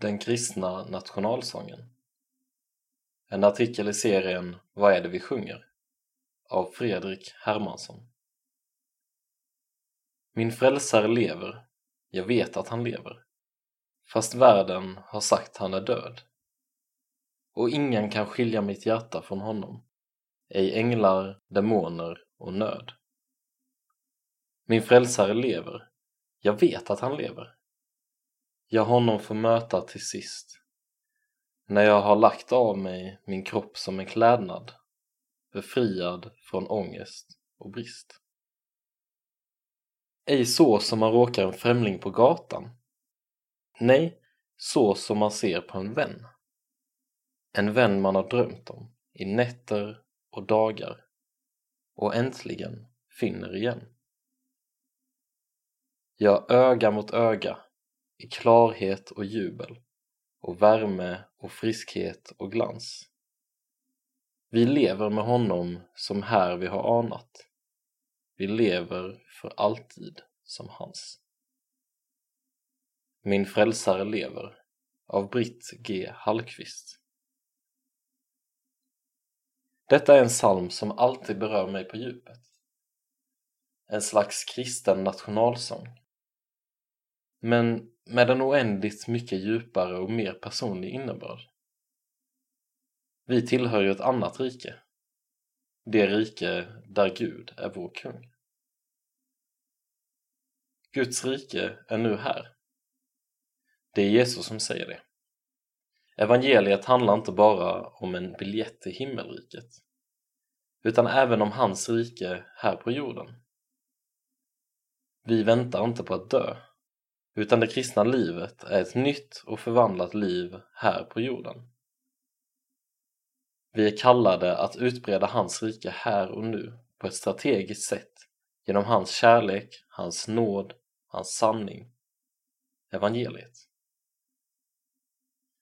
Den kristna nationalsången En artikel i serien Vad är det vi sjunger? av Fredrik Hermansson Min frälsare lever, jag vet att han lever, fast världen har sagt han är död. Och ingen kan skilja mitt hjärta från honom, ej änglar, demoner och nöd. Min frälsare lever, jag vet att han lever. Jag honom får möta till sist, när jag har lagt av mig min kropp som en klädnad, befriad från ångest och brist. Ej så som man råkar en främling på gatan. Nej, så som man ser på en vän. En vän man har drömt om i nätter och dagar och äntligen finner igen. Ja, öga mot öga, i klarhet och jubel och värme och friskhet och glans. Vi lever med honom som här vi har anat. Vi lever för alltid som hans. Min frälsare lever av Britt G Hallqvist. Detta är en psalm som alltid berör mig på djupet. En slags kristen nationalsång. Men med en oändligt mycket djupare och mer personlig innebörd. Vi tillhör ju ett annat rike. Det rike där Gud är vår kung. Guds rike är nu här. Det är Jesus som säger det. Evangeliet handlar inte bara om en biljett till himmelriket, utan även om hans rike här på jorden. Vi väntar inte på att dö, utan det kristna livet är ett nytt och förvandlat liv här på jorden. Vi är kallade att utbreda hans rike här och nu på ett strategiskt sätt genom hans kärlek, hans nåd, hans sanning, evangeliet.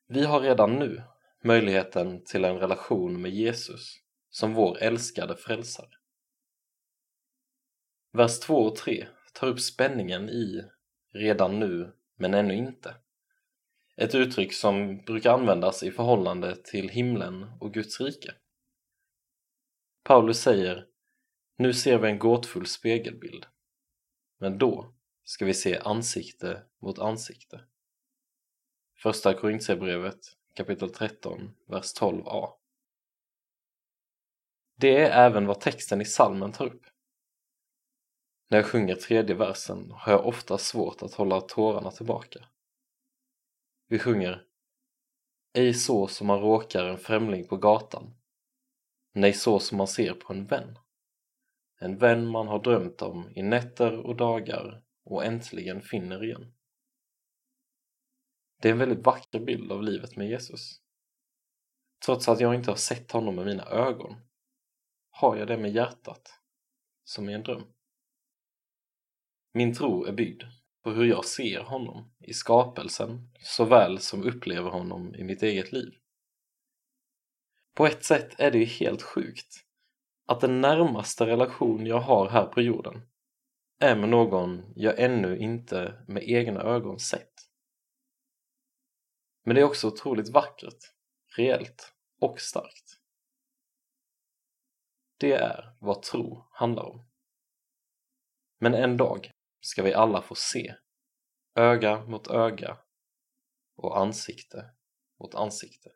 Vi har redan nu möjligheten till en relation med Jesus som vår älskade frälsare. Vers 2 och 3 tar upp spänningen i redan nu men ännu inte. Ett uttryck som brukar användas i förhållande till himlen och Guds rike. Paulus säger Nu ser vi en gåtfull spegelbild, men då ska vi se ansikte mot ansikte. Första Korintierbrevet kapitel 13, vers 12a. Det är även vad texten i salmen tar upp. När jag sjunger tredje versen har jag ofta svårt att hålla tårarna tillbaka. Vi sjunger Ej så som man råkar en främling på gatan, nej så som man ser på en vän. En vän man har drömt om i nätter och dagar och äntligen finner igen. Det är en väldigt vacker bild av livet med Jesus. Trots att jag inte har sett honom med mina ögon har jag det med hjärtat, som i en dröm. Min tro är byggd på hur jag ser honom i skapelsen såväl som upplever honom i mitt eget liv. På ett sätt är det ju helt sjukt att den närmaste relation jag har här på jorden är med någon jag ännu inte med egna ögon sett. Men det är också otroligt vackert, reellt och starkt. Det är vad tro handlar om. Men en dag ska vi alla få se, öga mot öga och ansikte mot ansikte.